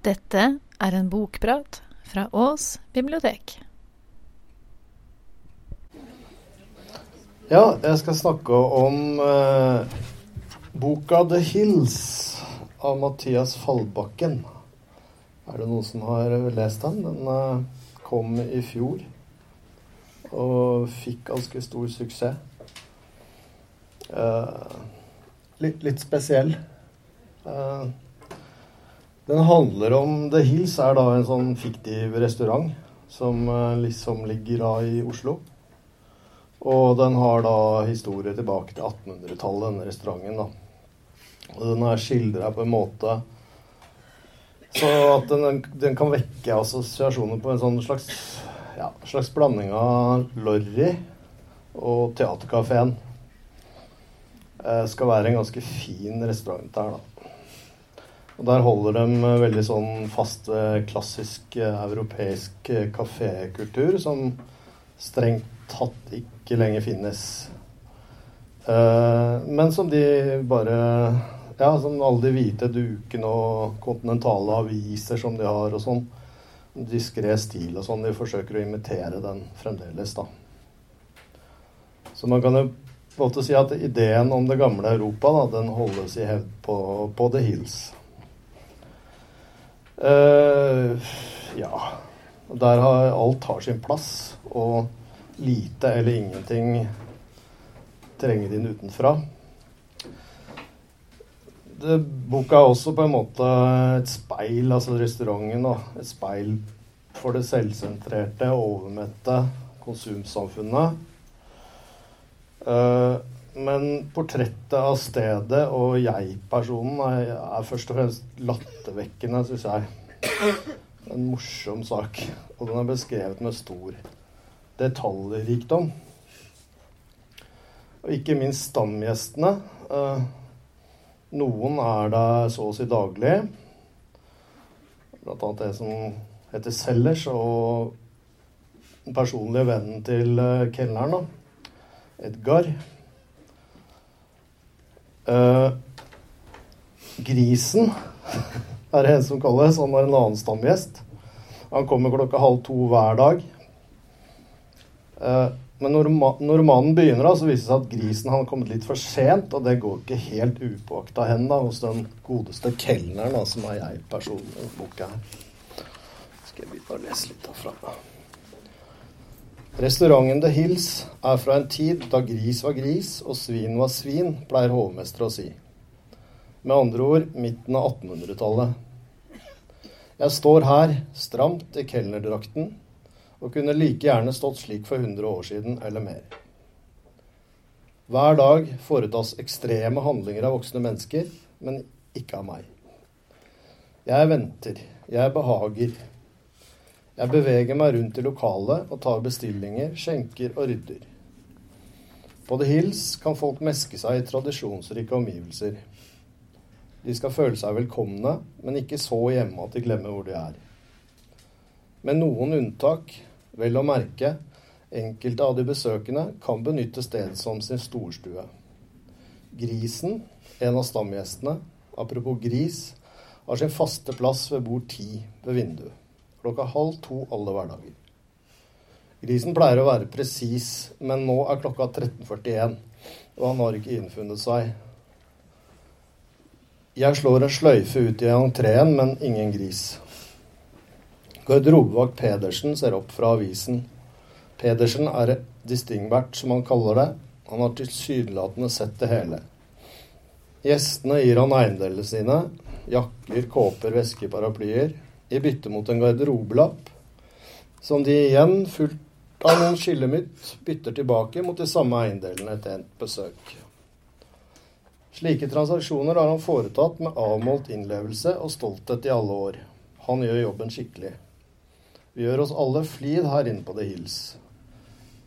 Dette er en bokprat fra Ås bibliotek. Ja, jeg skal snakke om eh, boka 'The Hills' av Mathias Fallbakken. Er det noen som har lest den? Den eh, kom i fjor og fikk ganske stor suksess. Eh, litt, litt spesiell. Eh, den handler om The Hills, er da en sånn fiktiv restaurant som eh, liksom ligger da i Oslo. Og den har da historie tilbake til 1800-tallet, denne restauranten. da. Og den er skildra på en måte så at den, den kan vekke assosiasjoner på en sånn slags, ja, slags blanding av Lorry og Theatercaféen. Eh, skal være en ganske fin restaurant der, da. Og der holder de veldig sånn fast klassisk eh, europeisk eh, kafékultur som strengt tatt ikke lenger finnes. Eh, men som de bare ja, som alle de hvite dukene og kontinentale aviser som de har og sånn. Diskré stil og sånn. De forsøker å imitere den fremdeles, da. Så man kan jo på en måte si at ideen om det gamle Europa, da, den holdes i hevd på, på The Hills. Uh, ja. Der har alt har sin plass, og lite eller ingenting trenger inn utenfra det, boka er også på en måte et speil, altså restauranten. da, Et speil for det selvsentrerte, overmette konsumsamfunnet. Uh, men portrettet av stedet og jeg-personen er, er, først og fremst lattervekkende, syns jeg. En morsom sak. Og den er beskrevet med stor detaljrikdom. Og ikke minst stamgjestene. Uh, noen er der så å si daglig. Blant annet det som heter Sellers, og den personlige vennen til uh, kelneren. Edgar. Uh, grisen er det en som kalles. Han er en annen stamgjest. Han kommer klokka halv to hver dag. Uh, men når, romanen begynner, så viser det seg at grisen har kommet litt for sent. Og det går ikke helt upåakta hen da, hos den godeste kelneren, som er jeg personlig i boka her. Skal jeg å lese litt herfra. Restauranten The Hills er fra en tid da gris var gris og svin var svin, pleier hovmester å si. Med andre ord midten av 1800-tallet. Jeg står her, stramt i kelnerdrakten, og kunne like gjerne stått slik for 100 år siden eller mer. Hver dag foretas ekstreme handlinger av voksne mennesker, men ikke av meg. Jeg venter, jeg behager. Jeg beveger meg rundt i lokalet og tar bestillinger, skjenker og rydder. På The Hills kan folk meske seg i tradisjonsrike omgivelser. De skal føle seg velkomne, men ikke så hjemme at de glemmer hvor de er. Med noen unntak Vel å merke, enkelte av de besøkende kan benytte stedet som sin storstue. Grisen, en av stamgjestene, apropos gris, har sin faste plass ved bord ti ved vinduet. Klokka halv to alle hverdager. Grisen pleier å være presis, men nå er klokka 13.41, og han har ikke innfunnet seg. Jeg slår en sløyfe ut i entreen, men ingen gris. Garderobevakt Pedersen ser opp fra avisen. Pedersen er distingvert, som han kaller det. Han har tilsynelatende sett det hele. Gjestene gir han eiendelene sine. Jakker, kåper, vesker, paraplyer. I bytte mot en garderobelapp, som de igjen, fulgt av noen skillemytt, bytter tilbake mot de samme eiendelene etter endt besøk. Slike transaksjoner har han foretatt med avmålt innlevelse og stolthet i alle år. Han gjør jobben skikkelig. Vi gjør oss alle flid her inne på The Hills.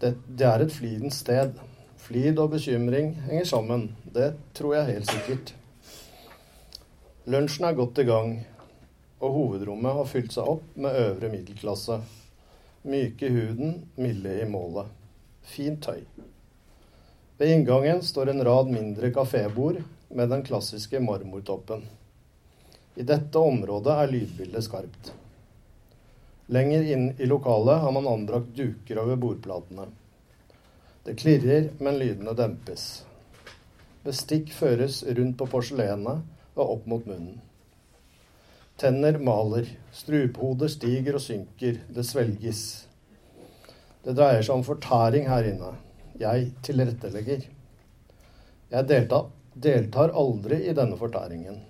Det, det er et flidens sted. Flid og bekymring henger sammen. Det tror jeg helt sikkert. Lunsjen er godt i gang, og hovedrommet har fylt seg opp med øvre middelklasse. Myke i huden, milde i målet. Fint tøy. Ved inngangen står en rad mindre kafébord med den klassiske marmortoppen. I dette området er lydbildet skarpt. Lenger inn i lokalet har man anbrakt duker over bordplatene. Det klirrer, men lydene dempes. Bestikk føres rundt på porselenet og opp mot munnen. Tenner maler, struphoder stiger og synker, det svelges. Det dreier seg om fortæring her inne. Jeg tilrettelegger. Jeg deltar, deltar aldri i denne fortæringen.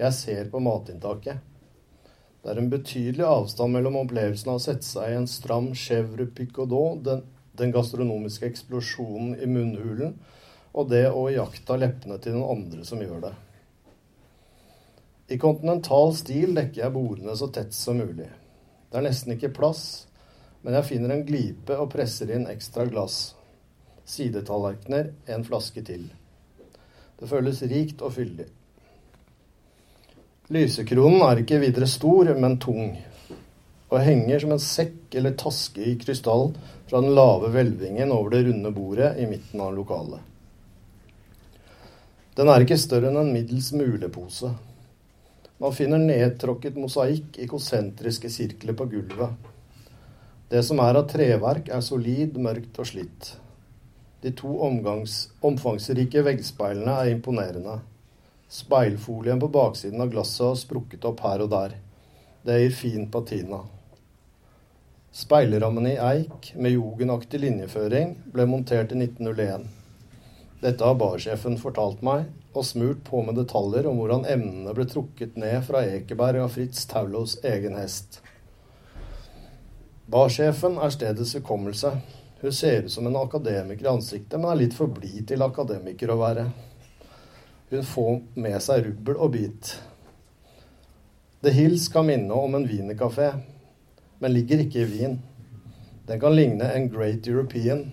Jeg ser på matinntaket. Det er en betydelig avstand mellom opplevelsen av å sette seg i en stram chèvre picodot, den, den gastronomiske eksplosjonen i munnhulen, og det å iaktta leppene til den andre som gjør det. I kontinental stil dekker jeg bordene så tett som mulig. Det er nesten ikke plass, men jeg finner en glipe og presser inn ekstra glass. Sidetallerkener, en flaske til. Det føles rikt og fyldig. Lysekronen er ikke videre stor, men tung, og henger som en sekk eller taske i krystall fra den lave hvelvingen over det runde bordet i midten av lokalet. Den er ikke større enn en middels mulepose. Man finner nedtråkket mosaikk i konsentriske sirkler på gulvet. Det som er av treverk, er solid, mørkt og slitt. De to omgangs, omfangsrike veggspeilene er imponerende. Speilfolien på baksiden av glasset har sprukket opp her og der. Det gir fin patina. Speilrammene i eik med jugendaktig linjeføring ble montert i 1901. Dette har barsjefen fortalt meg, og smurt på med detaljer om hvordan emnene ble trukket ned fra Ekeberg av Fritz Taulos egen hest. Barsjefen er stedets hukommelse, hun ser ut som en akademiker i ansiktet, men er litt for blid til akademiker å være. Hun får med seg rubbel og bit. The Hills kan minne om en wienerkafé, men ligger ikke i Wien. Den kan ligne en Great European,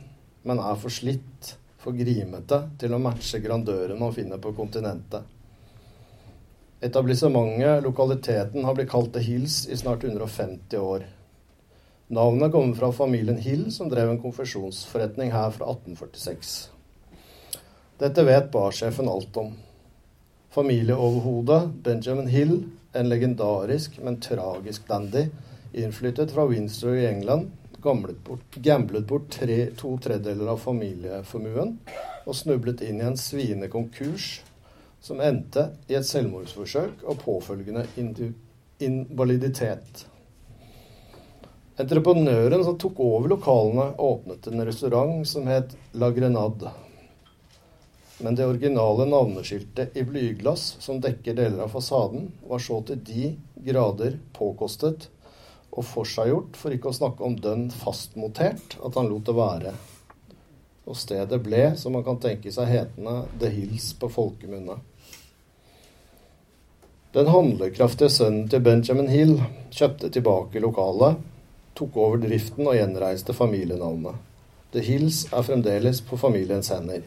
men er for slitt, for grimete, til å matche grandøren man finner på kontinentet. Etablissementet, lokaliteten, har blitt kalt The Hills i snart 150 år. Navnet kommer fra familien Hill, som drev en konfesjonsforretning her fra 1846. Dette vet barsjefen alt om. Familieoverhodet Benjamin Hill, en legendarisk, men tragisk dandy, innflyttet fra Windsor i England, bort, gamblet bort tre, to tredjedeler av familieformuen og snublet inn i en svinekonkurs som endte i et selvmordsforsøk og påfølgende invaliditet. Entreprenøren som tok over lokalene, åpnet en restaurant som het La Grenade. Men det originale navneskiltet i blyglass som dekker deler av fasaden, var så til de grader påkostet og forseggjort, for ikke å snakke om dønn fastmotert, at han lot det være. Og stedet ble, som man kan tenke seg hetende, The Hills på folkemunne. Den handlekraftige sønnen til Benjamin Hill kjøpte tilbake lokalet tok over driften og gjenreiste familienavnet. The Hills er fremdeles på familiens hender.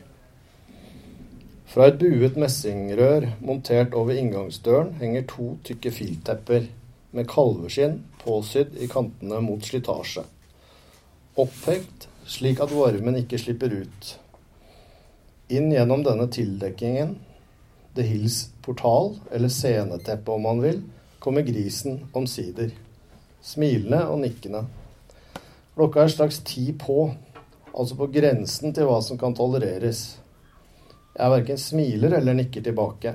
Fra et buet messingrør montert over inngangsdøren henger to tykke filttepper med kalveskinn påsydd i kantene mot slitasje. Opphengt slik at varmen ikke slipper ut. Inn gjennom denne tildekkingen, The Hills portal, eller sceneteppe om man vil, kommer grisen omsider smilende og nikkende. Klokka er straks ti på, altså på grensen til hva som kan tolereres. Jeg verken smiler eller nikker tilbake.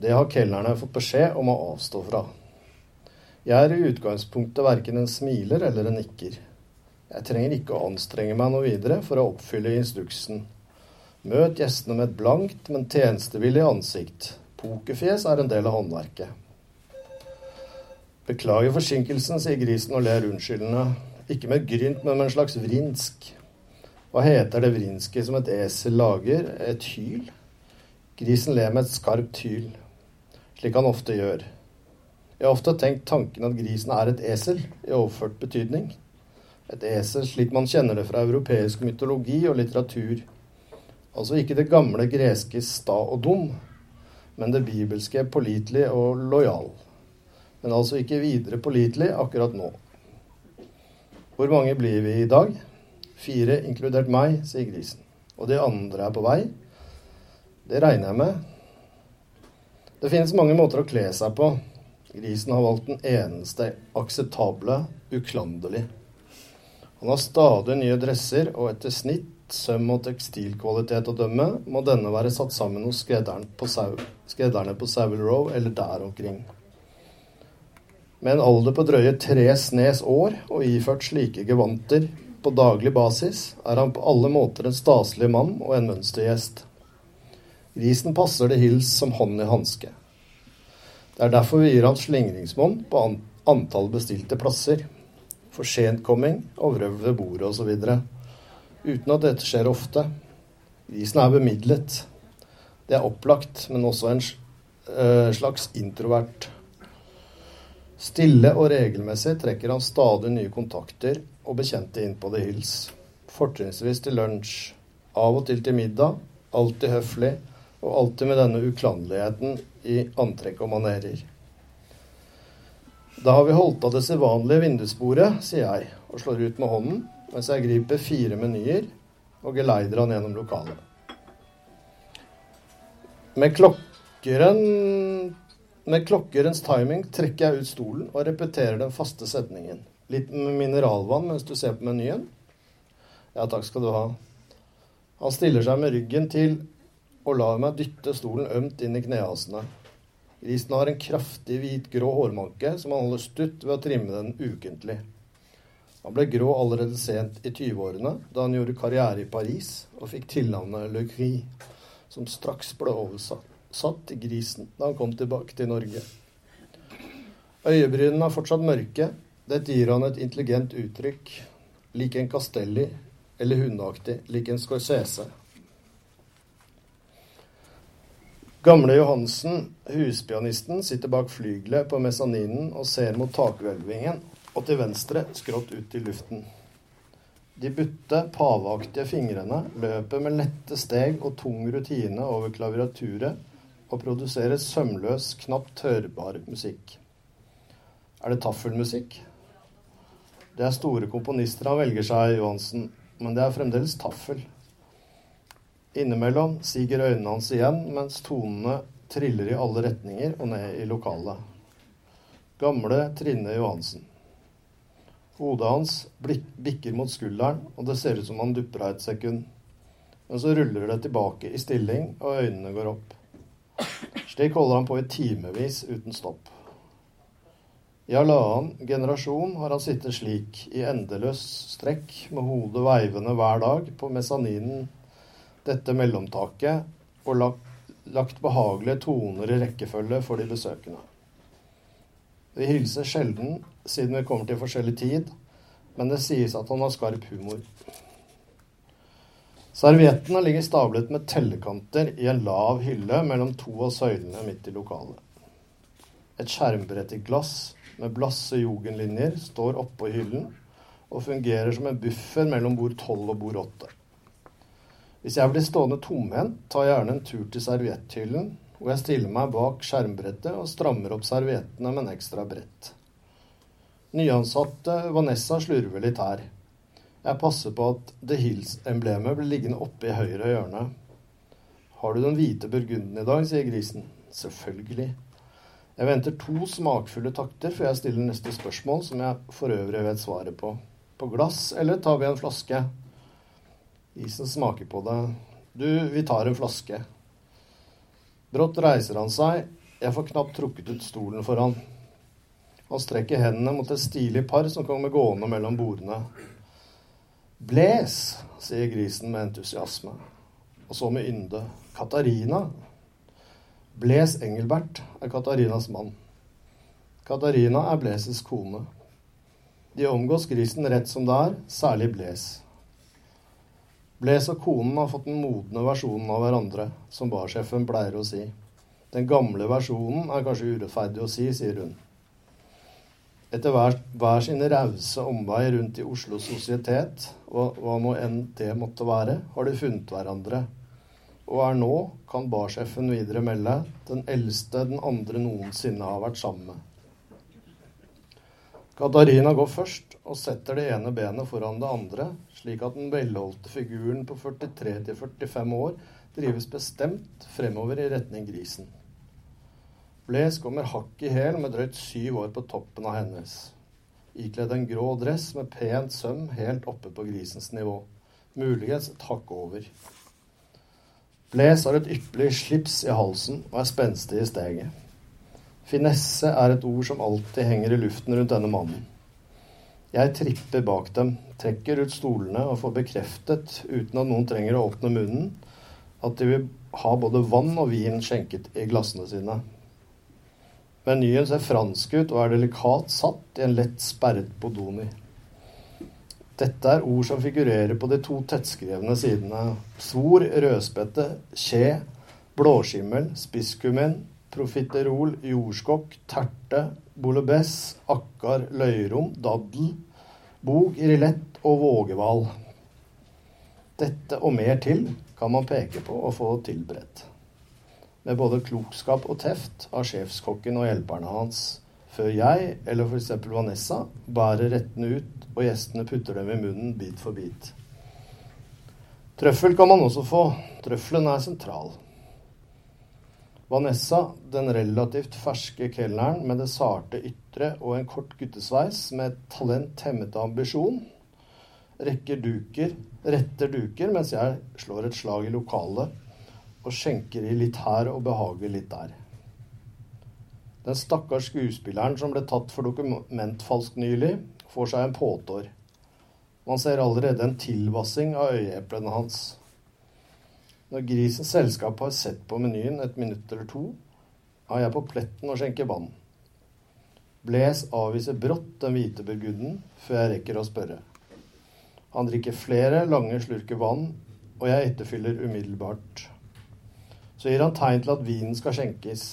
Det har kelnerne fått beskjed om å avstå fra. Jeg er i utgangspunktet verken en smiler eller en nikker. Jeg trenger ikke å anstrenge meg noe videre for å oppfylle instruksen. Møt gjestene med et blankt, men tjenestevillig ansikt. Pokerfjes er en del av håndverket. Beklager forsinkelsen, sier grisen og ler unnskyldende. Ikke med grynt, men med en slags vrinsk. Hva heter det vrinske som et esel lager? Et hyl? Grisen ler med et skarpt hyl, slik han ofte gjør. Jeg har ofte tenkt tanken at grisen er et esel, i overført betydning. Et esel slik man kjenner det fra europeisk mytologi og litteratur. Altså ikke det gamle greske sta og dum, men det bibelske pålitelig og lojal men altså ikke videre pålitelig akkurat nå. Hvor mange blir vi i dag? Fire, inkludert meg, sier grisen. Og de andre er på vei? Det regner jeg med. Det finnes mange måter å kle seg på. Grisen har valgt den eneste akseptable, uklanderlig. Han har stadig nye dresser, og etter snitt, søm og tekstilkvalitet å dømme, må denne være satt sammen hos skredderne på, Sau, på Savile Row eller der omkring. Med en alder på drøye tre snes år og iført slike gevanter på daglig basis, er han på alle måter en staselig mann og en mønstergjest. Grisen passer det hils som hånd i hanske. Det er derfor vi gir han slingringsmonn på antall bestilte plasser, for sentkomming og vrøvl ved bordet osv. Uten at dette skjer ofte. Grisen er bemidlet. Det er opplagt, men også en eh, slags introvert. Stille og regelmessig trekker han stadig nye kontakter og bekjente inn på det hils. Fortrinnsvis til lunsj, av og til til middag, alltid høflig, og alltid med denne uklanderligheten i antrekk og manerer. Da har vi holdt av det sedvanlige vindusbordet, sier jeg, og slår ut med hånden, mens jeg griper fire menyer og geleider han gjennom lokalet. Med klokkeren med klokkerens timing trekker jeg ut stolen og repeterer den faste setningen. Litt mineralvann mens du ser på menyen? Ja, takk skal du ha. Han stiller seg med ryggen til og lar meg dytte stolen ømt inn i knehasene. Grisen har en kraftig hvitgrå hårmanke som han holder stutt ved å trimme den ukentlig. Han ble grå allerede sent i 20-årene, da han gjorde karriere i Paris og fikk tilnavnet Le Gris, som straks ble oversatt til Grisen da han kom tilbake til Norge. Øyebrynene er fortsatt mørke. Dette gir han et intelligent uttrykk, lik en Castelli, eller hundeaktig, lik en Scorsese. Gamle Johansen, huspianisten, sitter bak flygelet på mesaninen og ser mot takhvelvingen og til venstre skrått ut i luften. De butte, paveaktige fingrene løper med lette steg og tung rutine over klaviaturet og produserer sømløs, knapt hørbar musikk. Er det taffelmusikk? Det er store komponister han velger seg, Johansen, men det er fremdeles taffel. Innimellom siger øynene hans igjen mens tonene triller i alle retninger og ned i lokalet. Gamle Trine Johansen. Hodet hans bikker mot skulderen, og det ser ut som han dupper av et sekund. Men så ruller det tilbake i stilling, og øynene går opp. Slik holder han på i timevis uten stopp. I halvannen generasjon har han sittet slik, i endeløs strekk, med hodet veivende hver dag på mesaninen dette mellomtaket og lagt, lagt behagelige toner i rekkefølge for de besøkende. Vi hilser sjelden siden vi kommer til forskjellig tid, men det sies at han har skarp humor. Serviettene ligger stablet med tellekanter i en lav hylle mellom to av søylene midt i lokalet. Et skjermbrett i glass med blasse jugendlinjer står oppå hyllen og fungerer som en buffer mellom bord tolv og bord åtte. Hvis jeg blir stående tomhendt, tar jeg gjerne en tur til servietthyllen, hvor jeg stiller meg bak skjermbrettet og strammer opp serviettene med en ekstra brett. Nyansatte Vanessa slurver litt her. Jeg passer på at The Hills-emblemet blir liggende oppe i høyre hjørne. Har du den hvite burgunden i dag, sier grisen. Selvfølgelig. Jeg venter to smakfulle takter før jeg stiller neste spørsmål, som jeg for øvrig vet svaret på. På glass, eller tar vi en flaske? Isen smaker på det. Du, vi tar en flaske. Brått reiser han seg. Jeg får knapt trukket ut stolen for han. Han strekker hendene mot et stilig par som kommer gående mellom bordene. Bles, sier grisen med entusiasme. Og så med ynde. Katarina. Bles Engelbert er Katarinas mann. Katarina er Bleses kone. De omgås grisen rett som det er, særlig Bles. Bles og konen har fått den modne versjonen av hverandre, som barsjefen pleier å si. Den gamle versjonen er kanskje urettferdig å si, sier hun. Etter hver, hver sine rause omvei rundt i Oslos sosietet, og hva nå enn det måtte være, har de funnet hverandre. Og er nå, kan barsjefen videre melde, den eldste den andre noensinne har vært sammen med. Katarina går først og setter det ene benet foran det andre, slik at den velholdte figuren på 43 45 år drives bestemt fremover i retning grisen. Bles kommer hakk i hæl med drøyt syv år på toppen av hennes. Ikledd en grå dress med pent søm helt oppe på grisens nivå. Muligens et hakk over. Bles har et ypperlig slips i halsen og er spenstig i steget. Finesse er et ord som alltid henger i luften rundt denne mannen. Jeg tripper bak dem, trekker ut stolene og får bekreftet, uten at noen trenger å åpne munnen, at de vil ha både vann og vin skjenket i glassene sine. Menyen ser fransk ut og er delikat satt i en lett sperret bodoni. Dette er ord som figurerer på de to tettskrevne sidene. Svor, rødspette, kje, blåskimmel, spisskummin, profiterol, jordskokk, terte, bouillabaisse, akkar, løyrom, daddel, bog, rillett og vågehval. Dette og mer til kan man peke på og få tilberedt. Med både klokskap og teft av sjefskokken og hjelperne hans, før jeg, eller f.eks. Vanessa, bærer rettene ut og gjestene putter dem i munnen bit for bit. Trøffel kan man også få. Trøffelen er sentral. Vanessa, den relativt ferske kelneren med det sarte ytre og en kort guttesveis med et talent hemmet av ambisjon, rekker duker, retter duker mens jeg slår et slag i lokalet og skjenker i litt her og behager litt der. Den stakkars skuespilleren som ble tatt for dokumentfalsk nylig, får seg en påtår. Man ser allerede en tilvassing av øyeeplene hans. Når grisens selskap har sett på menyen et minutt eller to, er jeg på pletten og skjenker vann. Bles avviser brått den hvite burgunden før jeg rekker å spørre. Han drikker flere lange slurker vann, og jeg etterfyller umiddelbart. Så gir han tegn til at vinen skal skjenkes.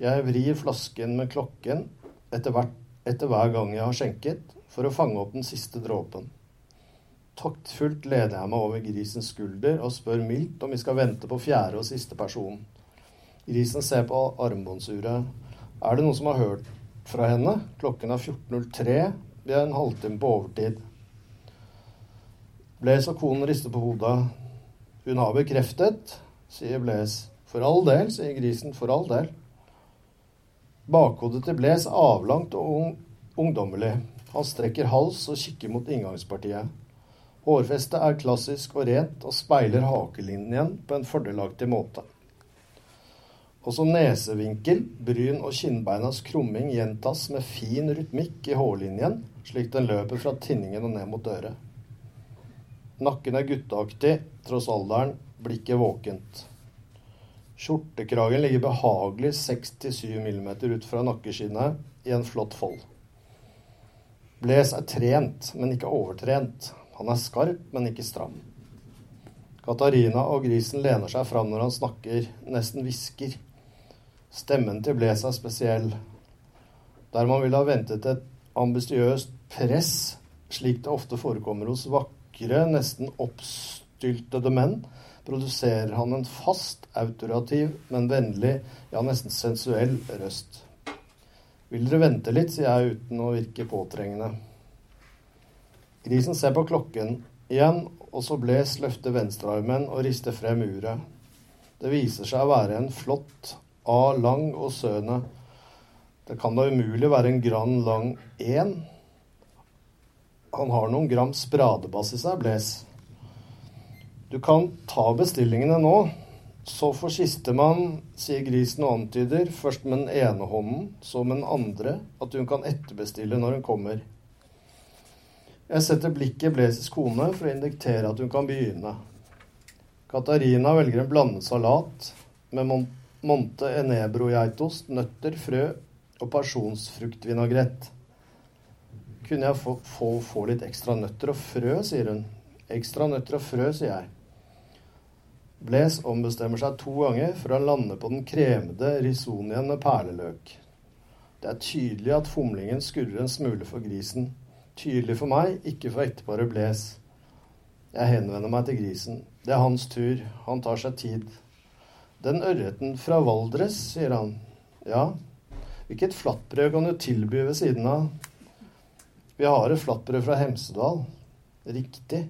Jeg vrir flasken med klokken etter, hvert, etter hver gang jeg har skjenket, for å fange opp den siste dråpen. Taktfullt leder jeg meg over grisens skulder og spør mildt om vi skal vente på fjerde og siste person. Grisen ser på armbåndsuret. Er det noen som har hørt fra henne? Klokken er 14.03. Vi er en halvtime på overtid. Blaise og konen rister på hodet. Hun har bekreftet, sier Blaise. For all del, sier grisen. For all del. Bakhodet til Blaise avlangt og ung, ungdommelig. Han strekker hals og kikker mot inngangspartiet. Hårfestet er klassisk og rent og speiler hakelinjen på en fordelaktig måte. Også nesevinkel, bryn og kinnbeinas krumming gjentas med fin rytmikk i hårlinjen, slik den løper fra tinningen og ned mot øret. Nakken er gutteaktig, tross alderen, blikket våkent. Skjortekragen ligger behagelig 6-7 mm ut fra nakkeskinnet i en flott fold. Bles er trent, men ikke overtrent. Han er skarp, men ikke stram. Katarina og grisen lener seg fram når han snakker, nesten hvisker. Stemmen til Bles er spesiell. Der man ville ha ventet et ambisiøst press, slik det ofte forekommer hos vakre, nesten oppstyltede menn, produserer han en fast, autorativ, men vennlig, ja, nesten sensuell røst. Vil dere vente litt, sier jeg uten å virke påtrengende. Grisen ser på klokken igjen, og så bles løfter venstrearmen og rister frem uret. Det viser seg å være en flott A lang og søne. Det kan da umulig være en Grand Lang 1. Han har noen gram spradebass i seg, Bles. Du kan ta bestillingene nå, så får sistemann, sier grisen og antyder, først med den ene hånden, så med den andre, at hun kan etterbestille når hun kommer. Jeg setter blikket i kone for å indiktere at hun kan begynne. Katarina velger en blandet salat med monte enebro-geitost, nøtter, frø og pasjonsfruktvinaigrett. Kunne jeg få, få, få, litt ekstra nøtter og frø, sier hun. Ekstra nøtter og frø, sier jeg. Blaze ombestemmer seg to ganger for å lande på den kremede risonien med perleløk. Det er tydelig at fomlingen skurrer en smule for grisen. Tydelig for meg, ikke for ekteparet Bles. Jeg henvender meg til grisen. Det er hans tur. Han tar seg tid. Den ørreten fra Valdres, sier han. Ja, hvilket flatbrød kan du tilby ved siden av? Vi har et flatbrød fra Hemsedal. Riktig.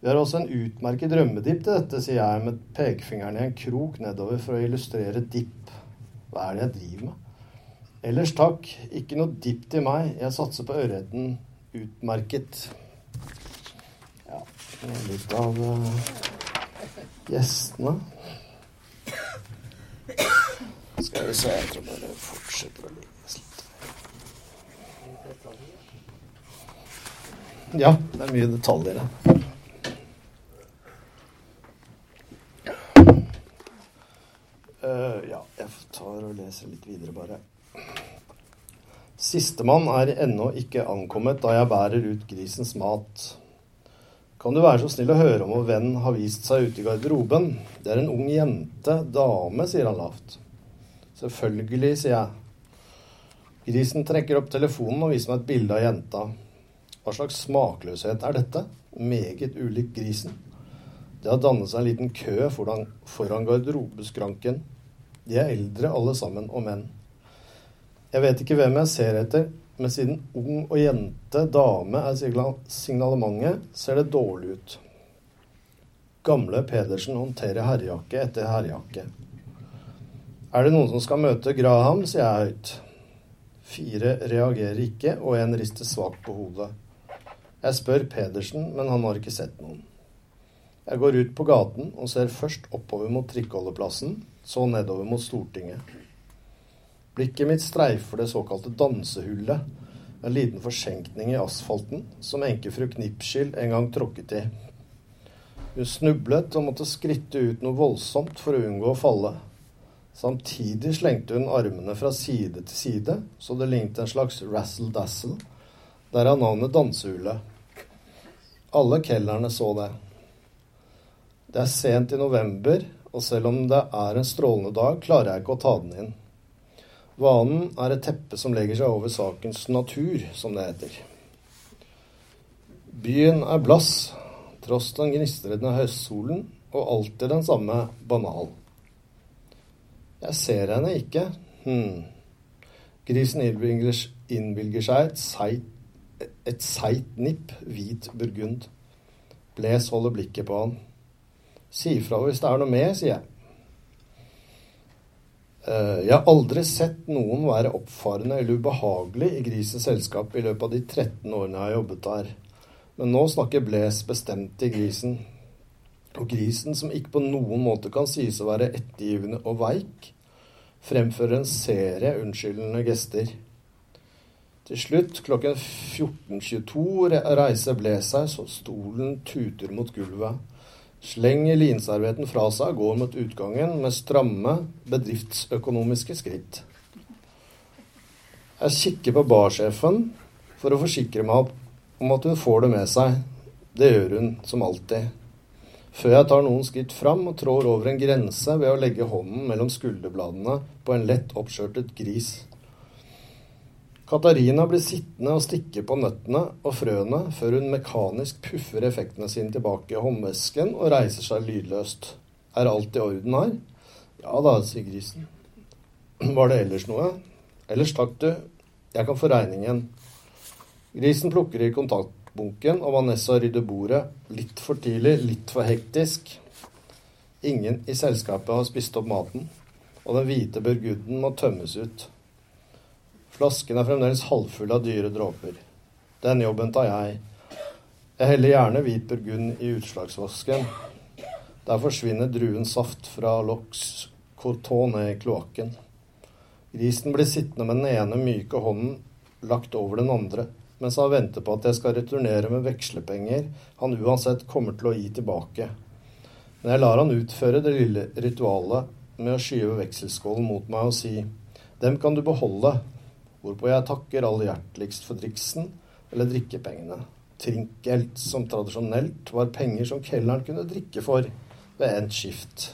Vi har også en utmerket rømmedipp til dette, sier jeg med pekefingeren i en krok nedover for å illustrere dipp. Hva er det jeg driver med? Ellers takk, ikke noe dipp til meg. Jeg satser på ørreten utmerket. Ja, litt av uh, gjestene. Skal vi se, jeg tror bare fortsetter å ligge litt. Ja, det er mye detaljer her. Uh, ja, jeg tar og leser litt videre, bare. Sistemann er ennå ikke ankommet da jeg bærer ut grisens mat. Kan du være så snill å høre om vår venn har vist seg ute i garderoben? Det er en ung jente, dame, sier han lavt. Selvfølgelig, sier jeg. Grisen trekker opp telefonen og viser meg et bilde av jenta. Hva slags smakløshet er dette? Meget ulik grisen. Det har dannet seg en liten kø foran garderobeskranken. De er eldre alle sammen, og menn. Jeg vet ikke hvem jeg ser etter, men siden ung og jente, dame, er signalementet, ser det dårlig ut. Gamle Pedersen håndterer herrejakke etter herrejakke. Er det noen som skal møte Graham, sier jeg høyt. Fire reagerer ikke, og en rister svakt på hodet. Jeg spør Pedersen, men han har ikke sett noen. Jeg går ut på gaten og ser først oppover mot trikkeholdeplassen, så nedover mot Stortinget. Blikket mitt streifer det såkalte dansehullet, en liten forsenkning i asfalten som enkefru Knipskild en gang tråkket i. Hun snublet og måtte skritte ut noe voldsomt for å unngå å falle. Samtidig slengte hun armene fra side til side, så det lignet en slags razzle-dazzle, derav navnet Dansehullet. Alle kelnerne så det. Det er sent i november, og selv om det er en strålende dag, klarer jeg ikke å ta den inn. Vanen er et teppe som legger seg over sakens natur, som det heter. Byen er blass, tross den gnistrende høstsolen, og alltid den samme banal. Jeg ser henne ikke. Hm. Grisen innvilger seg et seigt, nipp hvit burgund. Bles holder blikket på han. Si ifra hvis det er noe mer, sier jeg. Eh, jeg har aldri sett noen være oppfarende eller ubehagelig i Grisens selskap i løpet av de 13 årene jeg har jobbet der. Men nå snakker Bles bestemt til grisen. Og grisen, som ikke på noen måte kan sies å være ettergivende og veik, fremfører en serie unnskyldende gester. Til slutt, klokken 14.22, reiser Bles seg så stolen tuter mot gulvet slenger linservietten fra seg og går mot utgangen med stramme, bedriftsøkonomiske skritt. Jeg kikker på barsjefen for å forsikre meg om at hun får det med seg. Det gjør hun, som alltid. Før jeg tar noen skritt fram og trår over en grense ved å legge hånden mellom skulderbladene på en lett oppskjørtet gris. Katarina blir sittende og stikke på nøttene og frøene før hun mekanisk puffer effektene sine tilbake i håndvesken og reiser seg lydløst. Er alt i orden her? Ja da, sier grisen. Var det ellers noe? Ellers takk, du. Jeg kan få regningen. Grisen plukker i kontaktbunken, og Vanessa rydder bordet. Litt for tidlig, litt for hektisk. Ingen i selskapet har spist opp maten, og den hvite burgunden må tømmes ut. Flasken er fremdeles halvfull av dyre dråper. Den jobben tar jeg. Jeg heller gjerne hvit burgund i utslagsvasken. Der forsvinner druens saft fra lox coton i kloakken. Grisen blir sittende med den ene myke hånden lagt over den andre, mens han venter på at jeg skal returnere med vekslepenger han uansett kommer til å gi tilbake. Men jeg lar han utføre det lille ritualet med å skyve vekselskålen mot meg og si dem kan du beholde, hvorpå jeg takker aller hjerteligst for driksen eller drikkepengene. Trinkelt som tradisjonelt var penger som kelneren kunne drikke for ved endt skift.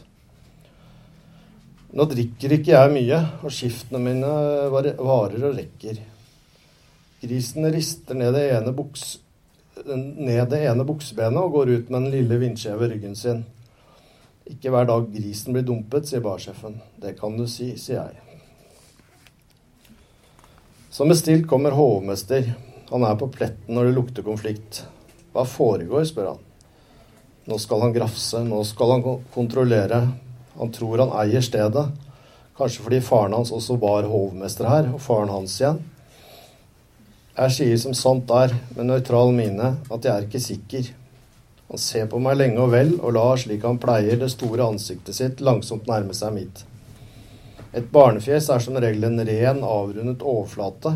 Nå drikker ikke jeg mye, og skiftene mine varer og rekker. Grisen rister ned det ene, buks, ned det ene buksebenet og går ut med den lille vindskjeve ryggen sin. Ikke hver dag grisen blir dumpet, sier barsjefen. Det kan du si, sier jeg. Som bestilt kommer hovmester. Han er på pletten når det lukter konflikt. Hva foregår, spør han. Nå skal han grafse, nå skal han kontrollere. Han tror han eier stedet. Kanskje fordi faren hans også var hovmester her, og faren hans igjen. Jeg sier som sant er, med nøytral mine, at jeg er ikke sikker. Han ser på meg lenge og vel, og lar, slik han pleier, det store ansiktet sitt langsomt nærme seg mitt. Et barnefjes er som regel en ren, avrundet overflate,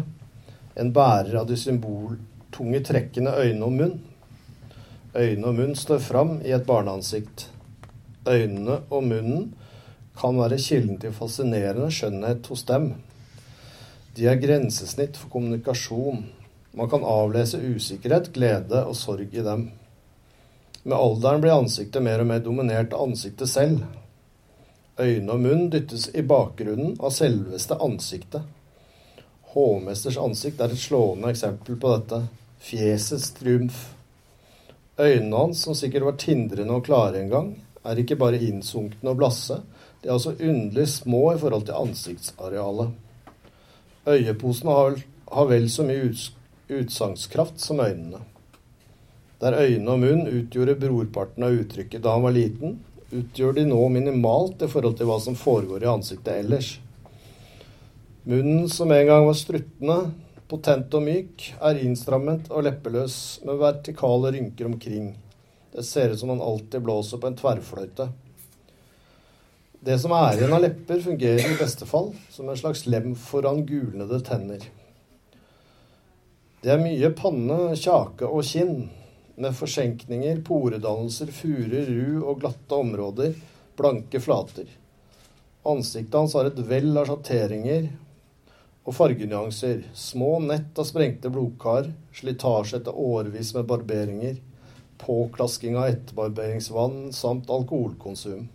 en bærer av de symboltunge trekkene øyne og munn. Øyne og munn står fram i et barneansikt. Øynene og munnen kan være kilden til fascinerende skjønnhet hos dem. De er grensesnitt for kommunikasjon. Man kan avlese usikkerhet, glede og sorg i dem. Med alderen blir ansiktet mer og mer dominert av ansiktet selv. Øyne og munn dyttes i bakgrunnen av selveste ansiktet. Hovmesters ansikt er et slående eksempel på dette. Fjesets triumf. Øynene hans, som sikkert var tindrende og klare en gang, er ikke bare innsunkne og blasse, de er også underlig små i forhold til ansiktsarealet. Øyeposene har, har vel så mye uts utsagnskraft som øynene. Der øyne og munn utgjorde brorparten av uttrykket da han var liten, utgjør de nå minimalt i forhold til hva som foregår i ansiktet ellers. Munnen som en gang var struttende, potent og myk, er innstrammet og leppeløs med vertikale rynker omkring. Det ser ut som han alltid blåser på en tverrfløyte. Det som er igjen av lepper, fungerer i beste fall som en slags lem foran gulnede tenner. Det er mye panne, kjake og kinn, med forsenkninger, poredannelser, furer, ru og glatte områder, blanke flater. Ansiktet hans har et vell av sjatteringer og fargenyanser, små nett av sprengte blodkar, slitasje etter årevis med barberinger, påklasking av etterbarberingsvann samt alkoholkonsum.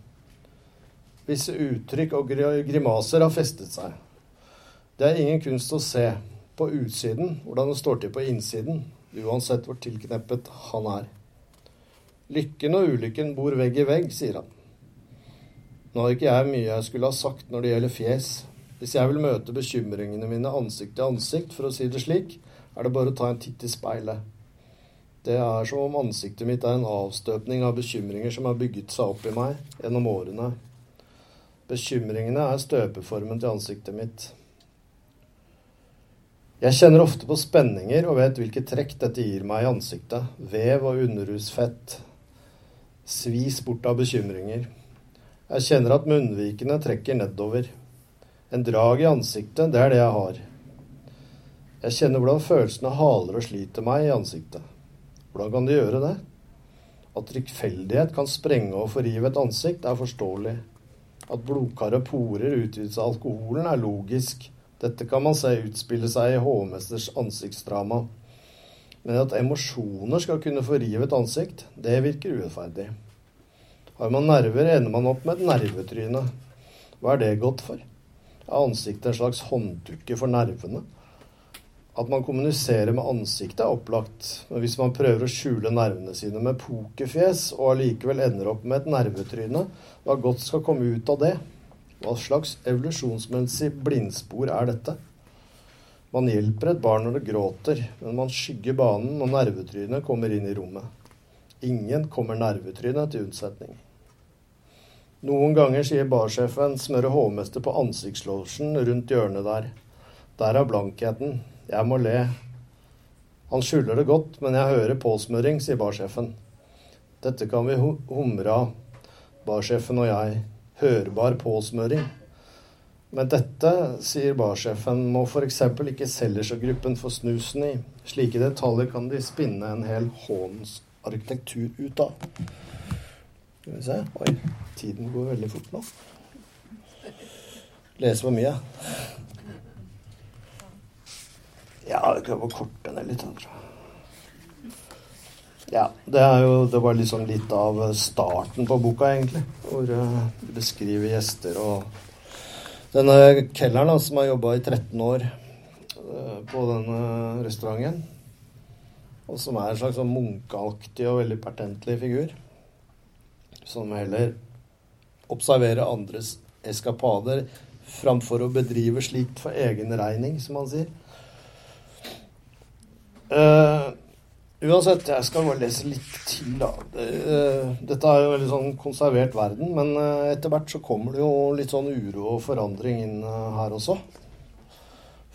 Visse uttrykk og grimaser har festet seg. Det er ingen kunst å se på utsiden hvordan det står til på innsiden, uansett hvor tilkneppet han er. Lykken og ulykken bor vegg i vegg, sier han. Nå har ikke jeg mye jeg skulle ha sagt når det gjelder fjes. Hvis jeg vil møte bekymringene mine ansikt til ansikt, for å si det slik, er det bare å ta en titt i speilet. Det er som om ansiktet mitt er en avstøpning av bekymringer som har bygget seg opp i meg gjennom årene. Bekymringene er støpeformen til ansiktet mitt. Jeg kjenner ofte på spenninger og vet hvilke trekk dette gir meg i ansiktet. Vev og underhusfett. Svis bort av bekymringer. Jeg kjenner at munnvikene trekker nedover. En drag i ansiktet, det er det jeg har. Jeg kjenner hvordan følelsene haler og sliter meg i ansiktet. Hvordan kan de gjøre det? At rikfeldighet kan sprenge og forrive et ansikt, er forståelig. At blodkaret porer utvides av alkoholen, er logisk. Dette kan man se utspille seg i hovmesters ansiktsdrama. Men at emosjoner skal kunne forrive et ansikt, det virker urettferdig. Har man nerver, ender man opp med et nervetryne. Hva er det godt for? Er ansiktet en slags hånddukke for nervene? At man kommuniserer med ansiktet er opplagt, men hvis man prøver å skjule nervene sine med pokerfjes og allikevel ender opp med et nervetryne, hva godt skal komme ut av det? Hva slags evolusjonsmessig blindspor er dette? Man hjelper et barn når det gråter, men man skygger banen når nervetrynet kommer inn i rommet. Ingen kommer nervetrynet til unnsetning. Noen ganger sier barsjefen smører hovmester på ansiktslosjen rundt hjørnet der. Der er blankheten. Jeg må le. Han skjuler det godt, men jeg hører påsmøring, sier barsjefen. Dette kan vi humre av, barsjefen og jeg. Hørbar påsmøring. Men dette, sier barsjefen, må f.eks. ikke Sellersø-gruppen få snusen i. Slike detaljer kan de spinne en hel hånens arkitektur ut av. Skal vi se Oi, tiden går veldig fort nå. Leser for mye. Ja, vi kan være korte ned litt. Ja, det, jo, det var liksom litt av starten på boka, egentlig. Hvor uh, du beskriver gjester og Denne kelneren da, som har jobba i 13 år uh, på denne restauranten. Og som er en slags sånn munkeaktig og veldig pertentlig figur. Som heller observerer andres eskapader framfor å bedrive slikt for egen regning, som han sier. Uh, Uansett, jeg skal bare lese litt til, da. Eh, dette er jo en veldig sånn konservert verden, men eh, etter hvert så kommer det jo litt sånn uro og forandring inn eh, her også.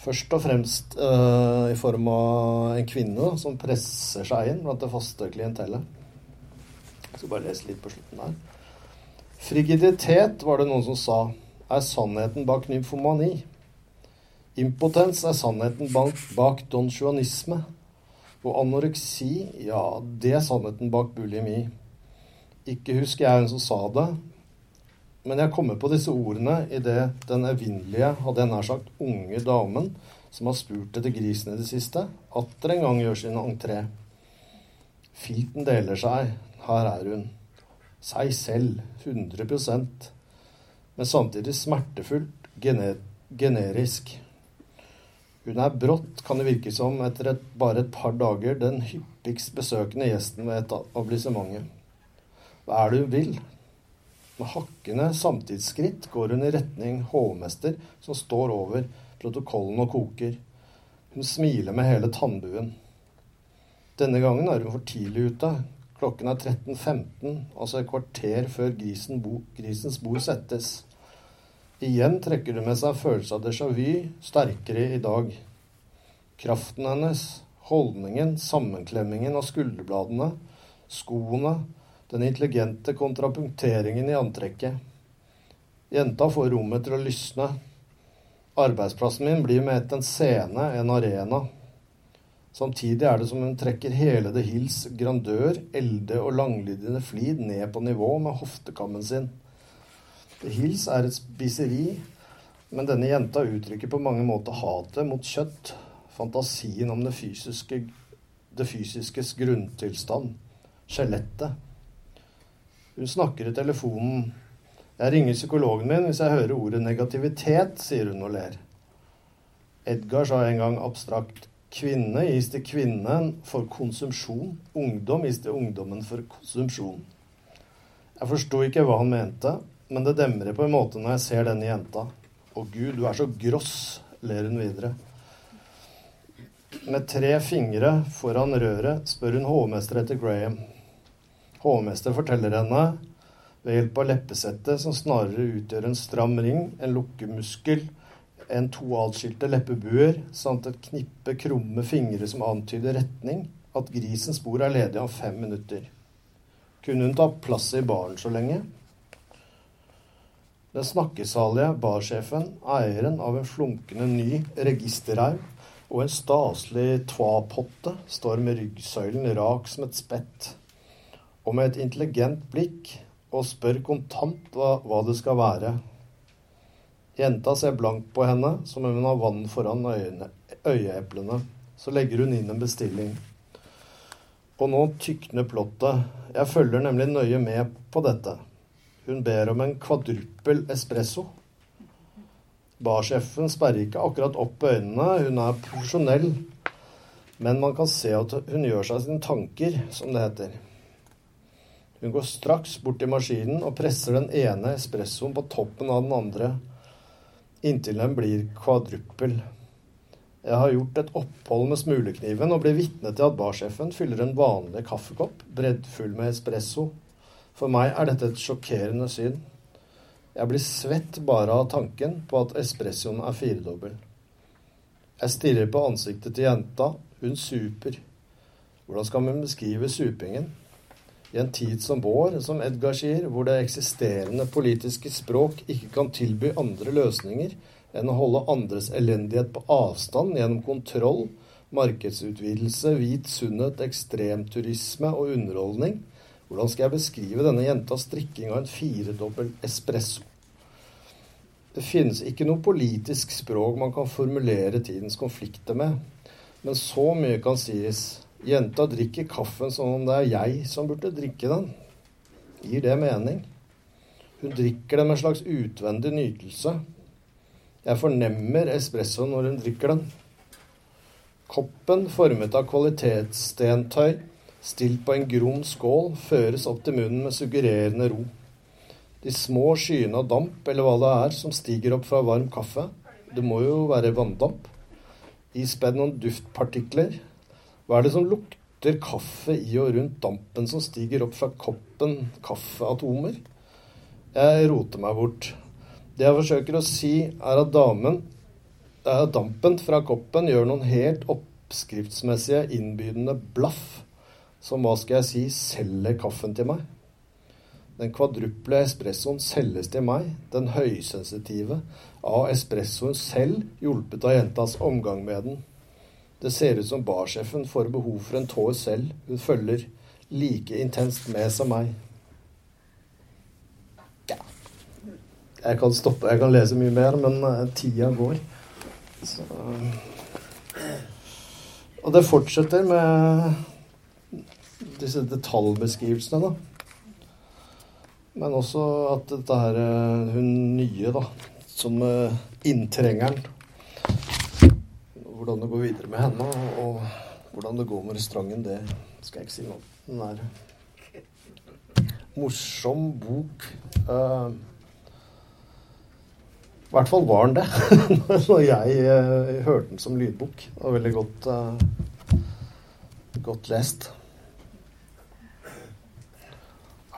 Først og fremst uh, i form av en kvinne som presser seg inn blant det faste klientellet. Jeg skal bare lese litt på slutten her. Frigiditet, var det noen som sa, er sannheten bak nymfomani. Impotens er sannheten bak, bak. Og anoreksi, ja, det er sannheten bak bulimi. Ikke husker jeg hvem som sa det, men jeg kommer på disse ordene idet den evinnelige, hadde jeg nær sagt, unge damen som har spurt etter grisen i det siste, atter en gang gjør sin entré. Filten deler seg. Her er hun. Seg selv. 100% Men samtidig smertefullt, generisk. Hun er brått, kan det virke som, etter et, bare et par dager, den hyppigst besøkende gjesten ved etablissementet. Hva er det hun vil? Med hakkende samtidsskritt går hun i retning hovmester, som står over protokollen og koker. Hun smiler med hele tannbuen. Denne gangen er hun for tidlig ute. Klokken er 13.15, altså et kvarter før grisen bo, grisens bord settes. Igjen trekker det med seg følelse av déjà vu, sterkere i dag. Kraften hennes, holdningen, sammenklemmingen av skulderbladene, skoene, den intelligente kontrapunkteringen i antrekket. Jenta får rommet til å lysne. Arbeidsplassen min blir med ett en scene, en arena. Samtidig er det som hun trekker hele The Hills grandør, elde og langlydende flid ned på nivå med hoftekammen sin. Hils er et spiseri, men denne jenta uttrykker på mange måter hatet mot kjøtt, fantasien om det fysiske, det fysiskes grunntilstand, skjelettet. Hun snakker i telefonen. Jeg ringer psykologen min hvis jeg hører ordet negativitet, sier hun og ler. Edgar sa en gang abstrakt kvinne gis til kvinnen for konsumsjon, ungdom gis til ungdommen for konsumsjon. Jeg forsto ikke hva han mente, men det demrer på en måte når jeg ser denne jenta. Å gud, du er så gross, ler hun videre. Med tre fingre foran røret spør hun hovmester etter Graham. Hovmester forteller henne, ved hjelp av leppesettet, som snarere utgjør en stram ring, en lukkemuskel, en to atskilte leppebuer samt et knippe krumme fingre som antyder retning, at grisens bord er ledig om fem minutter. Kunne hun ta plass i baren så lenge? Den snakkesalige barsjefen, eieren av en flunkende ny registerhaug og en staselig tvapotte, står med ryggsøylen rak som et spett, og med et intelligent blikk og spør kontant hva, hva det skal være. Jenta ser blankt på henne, som om hun har vann foran øyene, øyeeplene. Så legger hun inn en bestilling. Og nå tykner plottet. Jeg følger nemlig nøye med på dette. Hun ber om en kvadruppel espresso. Barsjefen sperrer ikke akkurat opp øynene, hun er profesjonell. Men man kan se at hun gjør seg sine tanker, som det heter. Hun går straks bort til maskinen og presser den ene espressoen på toppen av den andre, inntil den blir kvadruppel. Jeg har gjort et opphold med smulekniven og blir vitne til at barsjefen fyller en vanlig kaffekopp breddfull med espresso for meg er dette et sjokkerende syn. Jeg blir svett bare av tanken på at espressoen er firedobbel. Jeg stirrer på ansiktet til jenta. Hun super. Hvordan skal man beskrive supingen? I en tid som vår, som Edgar sier, hvor det eksisterende politiske språk ikke kan tilby andre løsninger enn å holde andres elendighet på avstand gjennom kontroll, markedsutvidelse, hvit sunnhet, ekstremturisme og underholdning, hvordan skal jeg beskrive denne jentas drikking av en firedobbel espresso? Det finnes ikke noe politisk språk man kan formulere tidens konflikter med. Men så mye kan sies. Jenta drikker kaffen som om det er jeg som burde drikke den. Gir det mening? Hun drikker det med en slags utvendig nytelse. Jeg fornemmer espresso når hun drikker den. Koppen, formet av kvalitetsstentøy, stilt på en grom skål, føres opp til munnen med suggererende ro. De små skyene av damp, eller hva det er, som stiger opp fra varm kaffe, det må jo være vanndamp, ispedd noen duftpartikler. Hva er det som lukter? kaffe i og rundt dampen som stiger opp fra koppen kaffeatomer. Jeg roter meg bort. Det jeg forsøker å si, er at damen dampen fra koppen gjør noen helt oppskriftsmessige, innbydende blaff, som hva skal jeg si, selger kaffen til meg. Den kvadruple espressoen selges til meg, den høysensitive, av espressoen selv, hjulpet av jentas omgang med den. Det ser ut som barsjefen får behov for en tår selv. Hun følger like intenst med som meg. Ja. Jeg kan stoppe, jeg kan lese mye mer, men uh, tida går. Så. Og det fortsetter med disse detaljbeskrivelsene, da. Men også at dette her eh, Hun nye, da, som uh, inntrengeren hvordan det går videre med henne, og hvordan det går med restauranten, det skal jeg ikke si noe om. Den er morsom bok. Uh, I hvert fall var den det når jeg hørte den som lydbok. Og veldig godt, godt lest.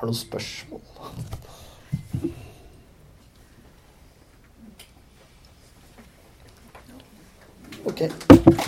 Er det noen spørsmål? Ok.